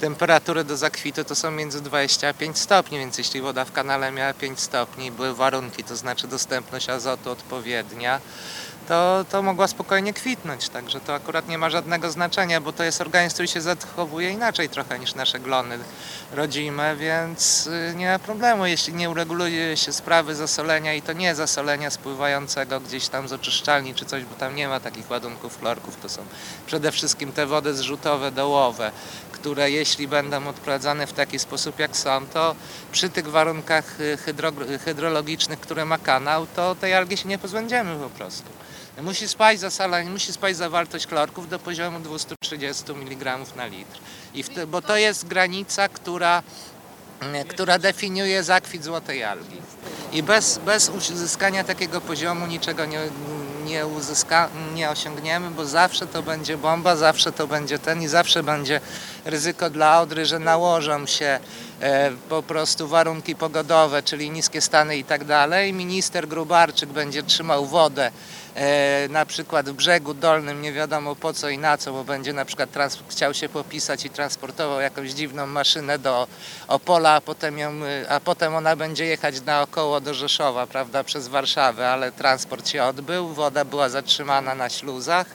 temperatury do zakwitu to są między 20 a 5 stopni, więc jeśli woda w kanale miała 5 stopni były warunki, to znaczy dostępność azotu odpowiednia, to, to mogła spokojnie kwitnąć. Także to akurat nie ma żadnego znaczenia, bo to jest organizm, który się zachowuje inaczej trochę niż nasze glony rodzime, więc y, nie ma problemu, jeśli nie ureguluje się sprawy zasolenia i to nie zasolenia spływającego gdzieś tam z oczyszczalni czy coś, bo tam nie ma takich ładunków chlorków. To są przede wszystkim te wody zrzutowe, dołowe, które jeśli będą odprowadzane w taki sposób jak są, to przy tych warunkach y, hydro, hydrologicznych, które ma kanał, to tej algi się nie pozbędziemy po prostu. Musi spaść zasalanie, musi spaść zawartość chlorków do poziomu 230 mg na litr. I te, bo to jest granica, która, mm, która definiuje zakwit złotej algi. I bez, bez uzyskania takiego poziomu niczego nie, nie, uzyska, nie osiągniemy, bo zawsze to będzie bomba, zawsze to będzie ten i zawsze będzie ryzyko dla Odry, że nałożą się e, po prostu warunki pogodowe, czyli niskie stany i tak dalej. Minister Grubarczyk będzie trzymał wodę na przykład w brzegu dolnym, nie wiadomo po co i na co, bo będzie na przykład trans- chciał się popisać i transportował jakąś dziwną maszynę do Opola, a potem, ją, a potem ona będzie jechać naokoło do Rzeszowa, prawda, przez Warszawę, ale transport się odbył, woda była zatrzymana na śluzach,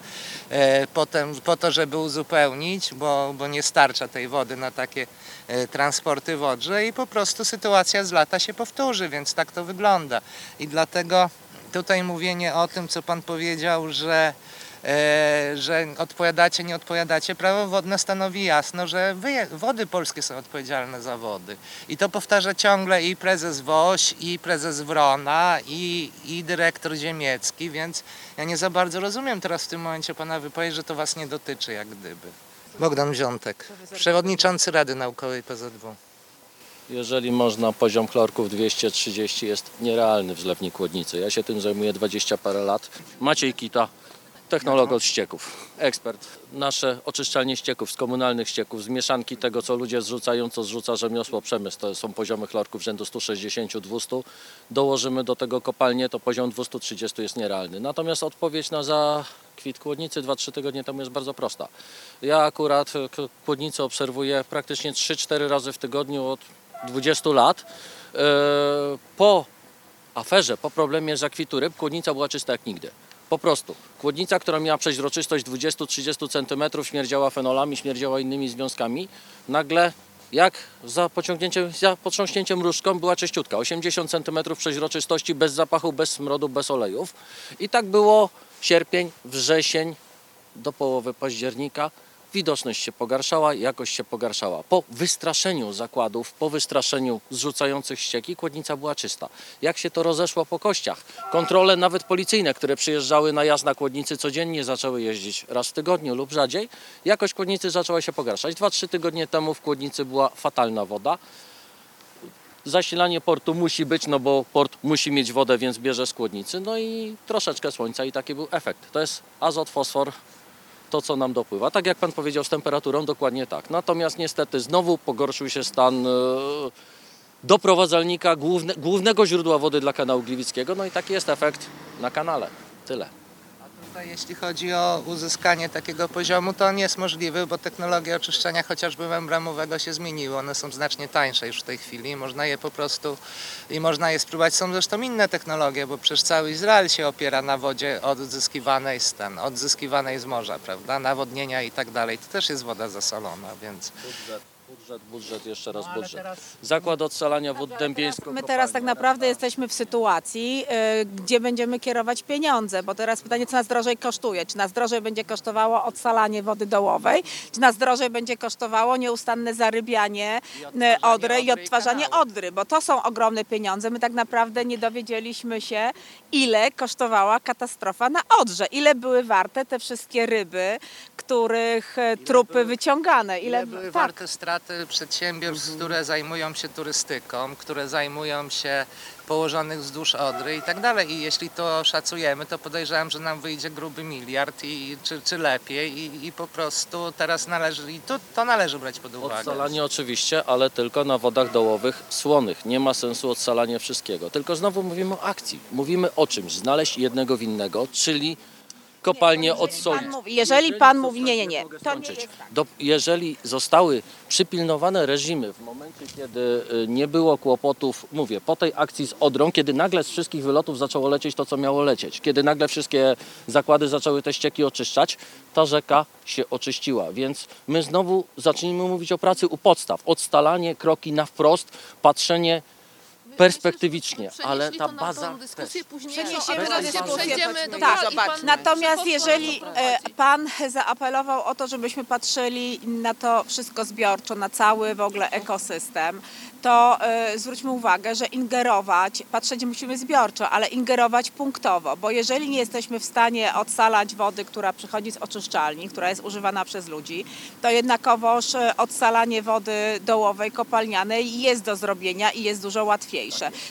e, potem po to, żeby uzupełnić, bo, bo nie starcza tej wody na takie e, transporty w Odrze i po prostu sytuacja z lata się powtórzy, więc tak to wygląda. I dlatego tutaj mówienie o tym, co Pan powiedział, że, e, że odpowiadacie, nie odpowiadacie, prawo wodne stanowi jasno, że wody polskie są odpowiedzialne za wody. I to powtarza ciągle i prezes Woś, i prezes Wrona, i, i dyrektor Ziemiecki, więc ja nie za bardzo rozumiem teraz w tym momencie Pana wypowiedź, że to Was nie dotyczy jak gdyby. Bogdan Wziątek, przewodniczący Rady Naukowej PZW. Jeżeli można, poziom chlorków 230 jest nierealny w zlewniku Łodnicy. Ja się tym zajmuję 20 parę lat. Maciej Kita, technolog od ścieków, ekspert. Nasze oczyszczalnie ścieków, z komunalnych ścieków, z mieszanki tego, co ludzie zrzucają, co zrzuca rzemiosło, przemysł, to są poziomy chlorków rzędu 160-200. Dołożymy do tego kopalnię, to poziom 230 jest nierealny. Natomiast odpowiedź na zakwit Kłodnicy 2-3 tygodnie temu jest bardzo prosta. Ja akurat Kłodnicę obserwuję praktycznie 3-4 razy w tygodniu od 20 lat. E, Po aferze, po problemie zakwitu ryb, Kłodnica była czysta jak nigdy. Po prostu. Kłodnica, która miała przeźroczystość 20-30 cm, śmierdziała fenolami, śmierdziała innymi związkami. Nagle, jak za pociągnięciem, za potrząśnięciem różdżką, była czyściutka. 80 cm przeźroczystości, bez zapachu, bez smrodu, bez olejów. I tak było sierpień, wrzesień, do połowy października widoczność się pogarszała, jakość się pogarszała. Po wystraszeniu zakładów, po wystraszeniu zrzucających ścieki, kłodnica była czysta. Jak się to rozeszło po kościach? Kontrole nawet policyjne, które przyjeżdżały na jazd na kłodnicy codziennie, zaczęły jeździć raz w tygodniu lub rzadziej. Jakość kłodnicy zaczęła się pogarszać. Dwa, trzy tygodnie temu w kłodnicy była fatalna woda. Zasilanie portu musi być, no bo port musi mieć wodę, więc bierze z kłodnicy. No i troszeczkę słońca i taki był efekt. To jest azot, fosfor, to, co nam dopływa. Tak jak Pan powiedział, z temperaturą dokładnie tak. Natomiast niestety znowu pogorszył się stan e, doprowadzalnika, główne, głównego źródła wody dla kanału Gliwickiego. No i taki jest efekt na kanale. Tyle. Tutaj jeśli chodzi o uzyskanie takiego poziomu, to on jest możliwy, bo technologie oczyszczania chociażby membranowego się zmieniły. One są znacznie tańsze już w tej chwili można je po prostu i można je spróbować. Są zresztą inne technologie, bo przecież cały Izrael się opiera na wodzie odzyskiwanej z ten, odzyskiwanej z morza, prawda? Nawodnienia i tak dalej. To też jest woda zasolona, więc Budżet, budżet, jeszcze raz budżet. Zakład odsalania wód dębieńsko My teraz tak naprawdę jesteśmy w sytuacji, y, gdzie będziemy kierować pieniądze, bo teraz pytanie, co nas drożej kosztuje? Czy nas drożej będzie kosztowało odsalanie wody dołowej, czy nas drożej będzie kosztowało nieustanne zarybianie y, odry i odtwarzanie odry, bo to są ogromne pieniądze. My tak naprawdę nie dowiedzieliśmy się, ile kosztowała katastrofa na Odrze, ile były warte te wszystkie ryby, których e, trupy wyciągane. ile były tak. warte straty przedsiębiorstw, które zajmują się turystyką, które zajmują się położonych wzdłuż Odry i tak dalej. I jeśli to szacujemy, to podejrzewam, że nam wyjdzie gruby miliard, i, czy, czy lepiej i, i po prostu teraz należy, i to, to należy brać pod uwagę. Odsalanie oczywiście, ale tylko na wodach dołowych słonych. Nie ma sensu odsalanie wszystkiego. Tylko znowu mówimy o akcji. Mówimy o czymś. Znaleźć jednego winnego, czyli kopalnie odsoli. Pan mówi, jeżeli pan mówi, nie, nie, nie, to nie skończyć. jest tak. Do, jeżeli zostały przypilnowane reżimy w momencie, kiedy y, nie było kłopotów, mówię, po tej akcji z Odrą, kiedy nagle z wszystkich wylotów zaczęło lecieć to, co miało lecieć, kiedy nagle wszystkie zakłady zaczęły te ścieki oczyszczać, ta rzeka się oczyściła. Więc my znowu zacznijmy mówić o pracy u podstaw. Odstalanie, kroki na wprost, patrzenie perspektywicznie, ale ta baza też. Przeniesiemy na dyskusję. przejdziemy do Tak, Natomiast jeżeli pan e, pan zaapelował o to, żebyśmy patrzyli na to wszystko zbiorczo, na cały w ogóle ekosystem, to e, zwróćmy uwagę, że ingerować, patrzeć musimy zbiorczo, ale ingerować punktowo, bo jeżeli nie jesteśmy w stanie odsalać wody, która przychodzi z oczyszczalni, która jest używana przez ludzi, to jednakowoż e, odsalanie wody dołowej, kopalnianej jest do zrobienia i jest dużo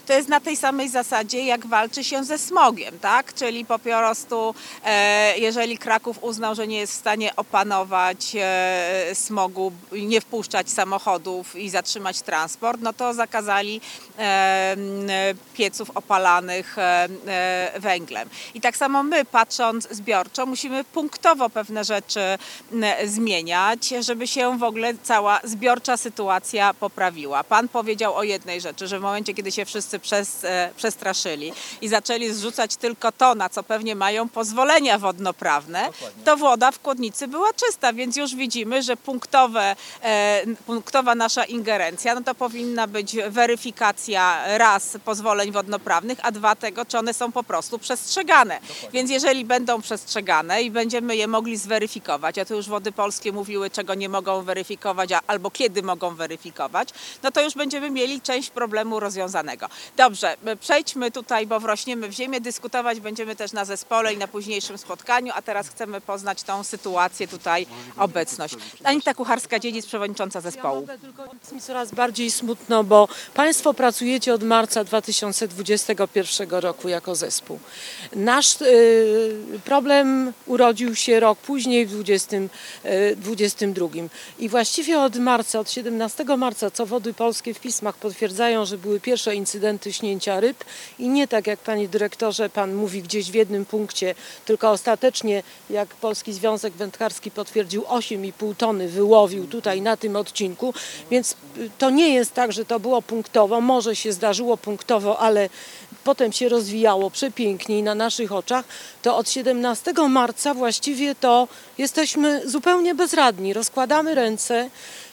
To jest na tej samej zasadzie, jak walczy się ze smogiem, tak? Czyli po prostu, e, jeżeli Kraków uznał, że nie jest w stanie opanować e, smogu, nie wpuszczać samochodów i zatrzymać transport, no to zakazali e, pieców opalanych węglem. I tak samo my, patrząc zbiorczo, musimy punktowo pewne rzeczy zmieniać, żeby się w ogóle cała zbiorcza sytuacja poprawiła. Pan powiedział o jednej rzeczy, że w momencie, kiedy się wszyscy przez, e, przestraszyli i zaczęli zrzucać tylko to, na co pewnie mają pozwolenia wodnoprawne, to woda w Kłodnicy była czysta, więc już widzimy, że punktowe, e, punktowa nasza ingerencja, no to powinna być weryfikacja raz pozwoleń wodnoprawnych, a dwa tego, czy one są po prostu przestrzegane. Więc jeżeli będą przestrzegane i będziemy je mogli zweryfikować, a tu już Wody Polskie mówiły, czego nie mogą weryfikować, a, albo kiedy mogą weryfikować, no to już będziemy mieli część problemu rozwiązanego. Dobrze, przejdźmy tutaj, bo wrośniemy w ziemię, dyskutować będziemy też na zespole i na późniejszym spotkaniu, a teraz chcemy poznać tą sytuację tutaj, obecność. Anita Kucharska-Dziedzic, przewodnicząca zespołu. Tylko jest mi coraz bardziej smutno, bo Państwo pracujecie od marca 2021 roku jako zespół. Nasz y, problem urodził się rok później, w 2022. I właściwie od marca, od 17 marca, co Wody Polskie w pismach potwierdzają, że były pierwsze incydenty śnięcia ryb. I nie tak jak Panie Dyrektorze, Pan mówi gdzieś w jednym punkcie, tylko ostatecznie, jak Polski Związek Wędkarski potwierdził, 8,5 tony wyłowił tutaj na tym odcinku, więc y, to nie jest tak, że to było punktowo, może się zdarzyło punktowo, ale potem się rozwijało przepięknie na naszych oczach, to od 17 marca właściwie to jesteśmy zupełnie bezradni, rozkładamy ręce.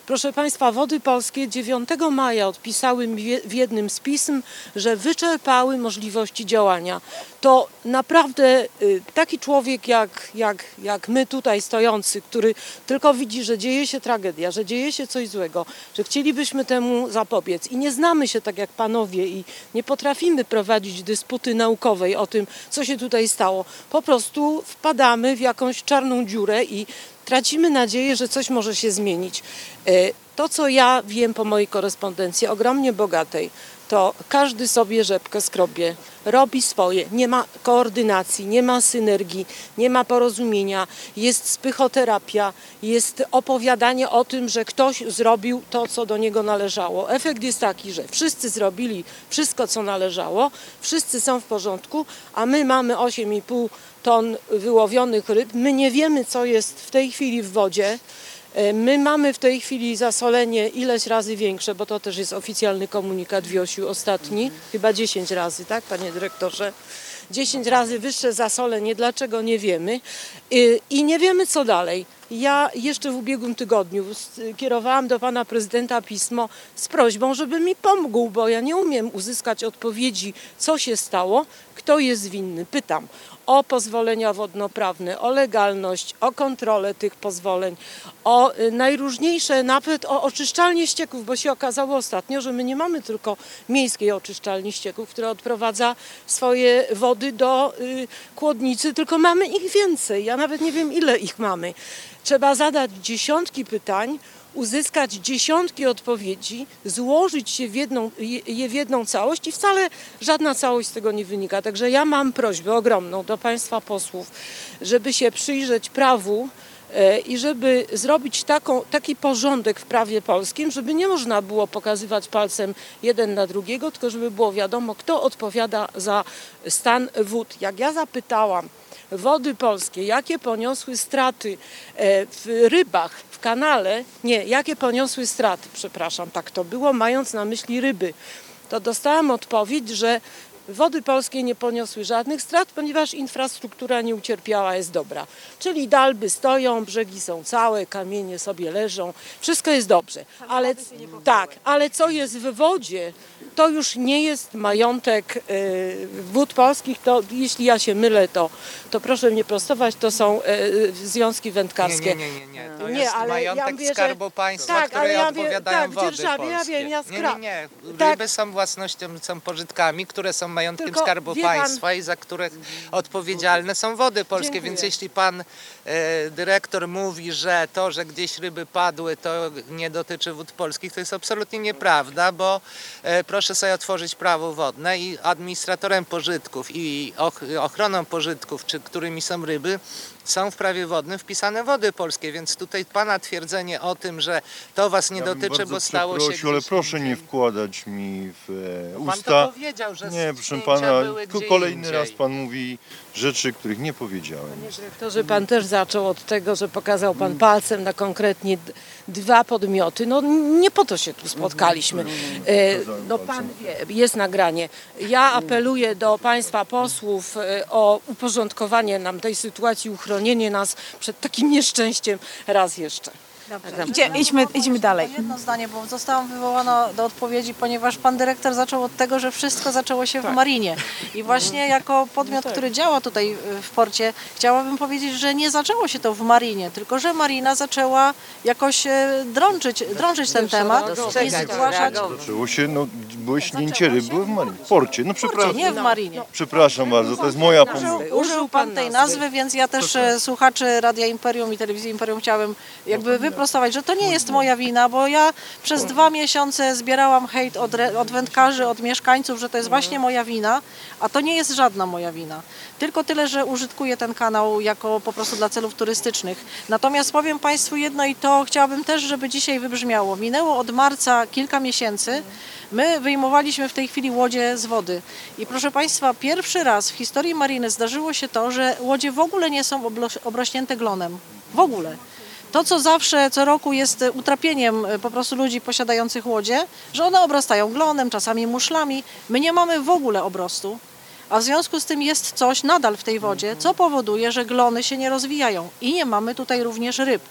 Proszę Państwa, Wody Polskie 9 maja odpisały w jednym z pism, że wyczerpały możliwości działania. To naprawdę y, taki człowiek jak, jak, jak my tutaj stojący, który tylko widzi, że dzieje się tragedia, że dzieje się coś złego, że chcielibyśmy temu zapobiec i nie znamy się tak jak panowie i nie potrafimy prowadzić dysputy naukowej o tym, co się tutaj stało. Po prostu wpadamy w jakąś czarną dziurę i tracimy nadzieję, że coś może się zmienić. E, To, co ja wiem po mojej korespondencji, ogromnie bogatej, to każdy sobie rzepkę skrobie, robi swoje, nie ma koordynacji, nie ma synergii, nie ma porozumienia, jest spychoterapia, jest opowiadanie o tym, że ktoś zrobił to, co do niego należało. Efekt jest taki, że wszyscy zrobili wszystko, co należało, wszyscy są w porządku, a my mamy 8,5 ton wyłowionych ryb, my nie wiemy, co jest w tej chwili w wodzie, My mamy w tej chwili zasolenie ileś razy większe, bo to też jest oficjalny komunikat Wiosiu ostatni, chyba 10 razy, tak panie dyrektorze? 10 razy wyższe zasolenie, dlaczego nie wiemy I- i nie wiemy co dalej. Ja jeszcze w ubiegłym tygodniu kierowałam do pana prezydenta pismo z prośbą, żeby mi pomógł, bo ja nie umiem uzyskać odpowiedzi, co się stało, kto jest winny. Pytam o pozwolenia wodnoprawne, o legalność, o kontrolę tych pozwoleń, o y, najróżniejsze, nawet o oczyszczalnie ścieków, bo się okazało ostatnio, że my nie mamy tylko miejskiej oczyszczalni ścieków, która odprowadza swoje wody do y, kłodnicy, tylko mamy ich więcej. Ja nawet nie wiem, ile ich mamy. Trzeba zadać dziesiątki pytań, uzyskać dziesiątki odpowiedzi, złożyć je w, jedną, je- je w jedną całość i wcale żadna całość z tego nie wynika. Także ja mam prośbę ogromną do Państwa posłów, żeby się przyjrzeć prawu e, i żeby zrobić taką, taki porządek w prawie polskim, żeby nie można było pokazywać palcem jeden na drugiego, tylko żeby było wiadomo, kto odpowiada za stan wód. Jak ja zapytałam wody polskie, jakie poniosły straty e, w rybach, w kanale, nie, jakie poniosły straty, przepraszam, tak to było, mając na myśli ryby, to dostałam odpowiedź, że Wody polskie nie poniosły żadnych strat, ponieważ infrastruktura nie ucierpiała, jest dobra. Czyli dalby stoją, brzegi są całe, kamienie sobie leżą, wszystko jest dobrze. Ale tak, ale co jest w wodzie, to już nie jest majątek y, wód polskich, to jeśli ja się mylę, to, to proszę mnie prostować, to są y, związki Nie, wędkarskie. nie, nie, nie, nie. To Nie, jest ale ja majątek mówię, że- Skarbu Państwa, tak, które ale ja odpowiadają tak, wody dzierżawie, ja polskie. wiem, ja nie, skra- nie, nie. Ryby Tak. są własnością, są pożytkami, które są majątkiem Tylko Skarbu pan- Państwa i za które odpowiedzialne są wody polskie. Dziękuję. Więc jeśli pan e, dyrektor mówi, że to, że gdzieś ryby padły, to nie dotyczy wód polskich, to jest absolutnie nieprawda, bo e, proszę sobie otworzyć prawo wodne i administratorem pożytków i och, ochroną pożytków, czy którymi są ryby, są w prawie wodnym wpisane wody polskie, więc tutaj pana twierdzenie o tym, że to was nie Ja dotyczy, bo stało się ale proszę nie wkładać mi w e, Pan usta. to powiedział, że Nie, proszę pana, kolejny indziej. raz pan mówi rzeczy, których nie powiedziałem. To, że pan też zaczął od tego, że pokazał pan palcem na konkretnie dwa podmioty. No nie po to się tu spotkaliśmy. E, No pan wie, jest nagranie. Ja apeluję do państwa posłów e, o uporządkowanie nam tej sytuacji, uchronienie nas przed takim nieszczęściem raz jeszcze. Idzie, idźmy, idźmy dalej. Jedno zdanie, bo zostałam wywołana do odpowiedzi, ponieważ pan dyrektor zaczął od tego, że wszystko zaczęło się w Marinie. I właśnie jako podmiot, który działa tutaj y, w porcie, chciałabym powiedzieć, że nie zaczęło się to w Marinie, tylko że Marina zaczęła jakoś e, drążyć, drążyć ten temat i zgłaszać. Zaczęło się, no, były śnięcie ryb, były w Marinie. W porcie, no przepraszam. nie w Marinie. Przepraszam bardzo, to jest moja pomyłka. Użył, użył pan tej nazwy, więc ja też e, słuchaczy Radia Imperium i Telewizji Imperium chciałem jakby wyprostować, że to nie jest moja wina, bo ja przez dwa miesiące zbierałam hejt od, od wędkarzy, od mieszkańców, że to jest właśnie moja wina, a to nie jest żadna moja wina. Tylko tyle, że użytkuję ten kanał jako po prostu dla celów turystycznych. Natomiast powiem Państwu jedno i to chciałabym też, żeby dzisiaj wybrzmiało. Minęło od marca kilka miesięcy. My wyjmowaliśmy w tej chwili łodzie z wody. I proszę Państwa, pierwszy raz w historii mariny zdarzyło się to, że łodzie w ogóle nie są obrośnięte glonem. W ogóle. To, co zawsze, co roku jest e, utrapieniem e, po prostu ludzi posiadających łodzie, że one obrastają glonem, czasami muszlami. My nie mamy w ogóle obrostu. A w związku z tym jest coś nadal w tej wodzie, co powoduje, że glony się nie rozwijają. I nie mamy tutaj również ryb.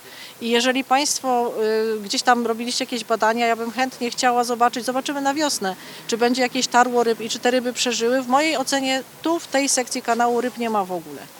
I jeżeli Państwo y, gdzieś tam robiliście jakieś badania, ja bym chętnie chciała zobaczyć, zobaczymy na wiosnę, czy będzie jakieś tarło ryb i czy te ryby przeżyły. W mojej ocenie tu w tej sekcji kanału ryb nie ma w ogóle.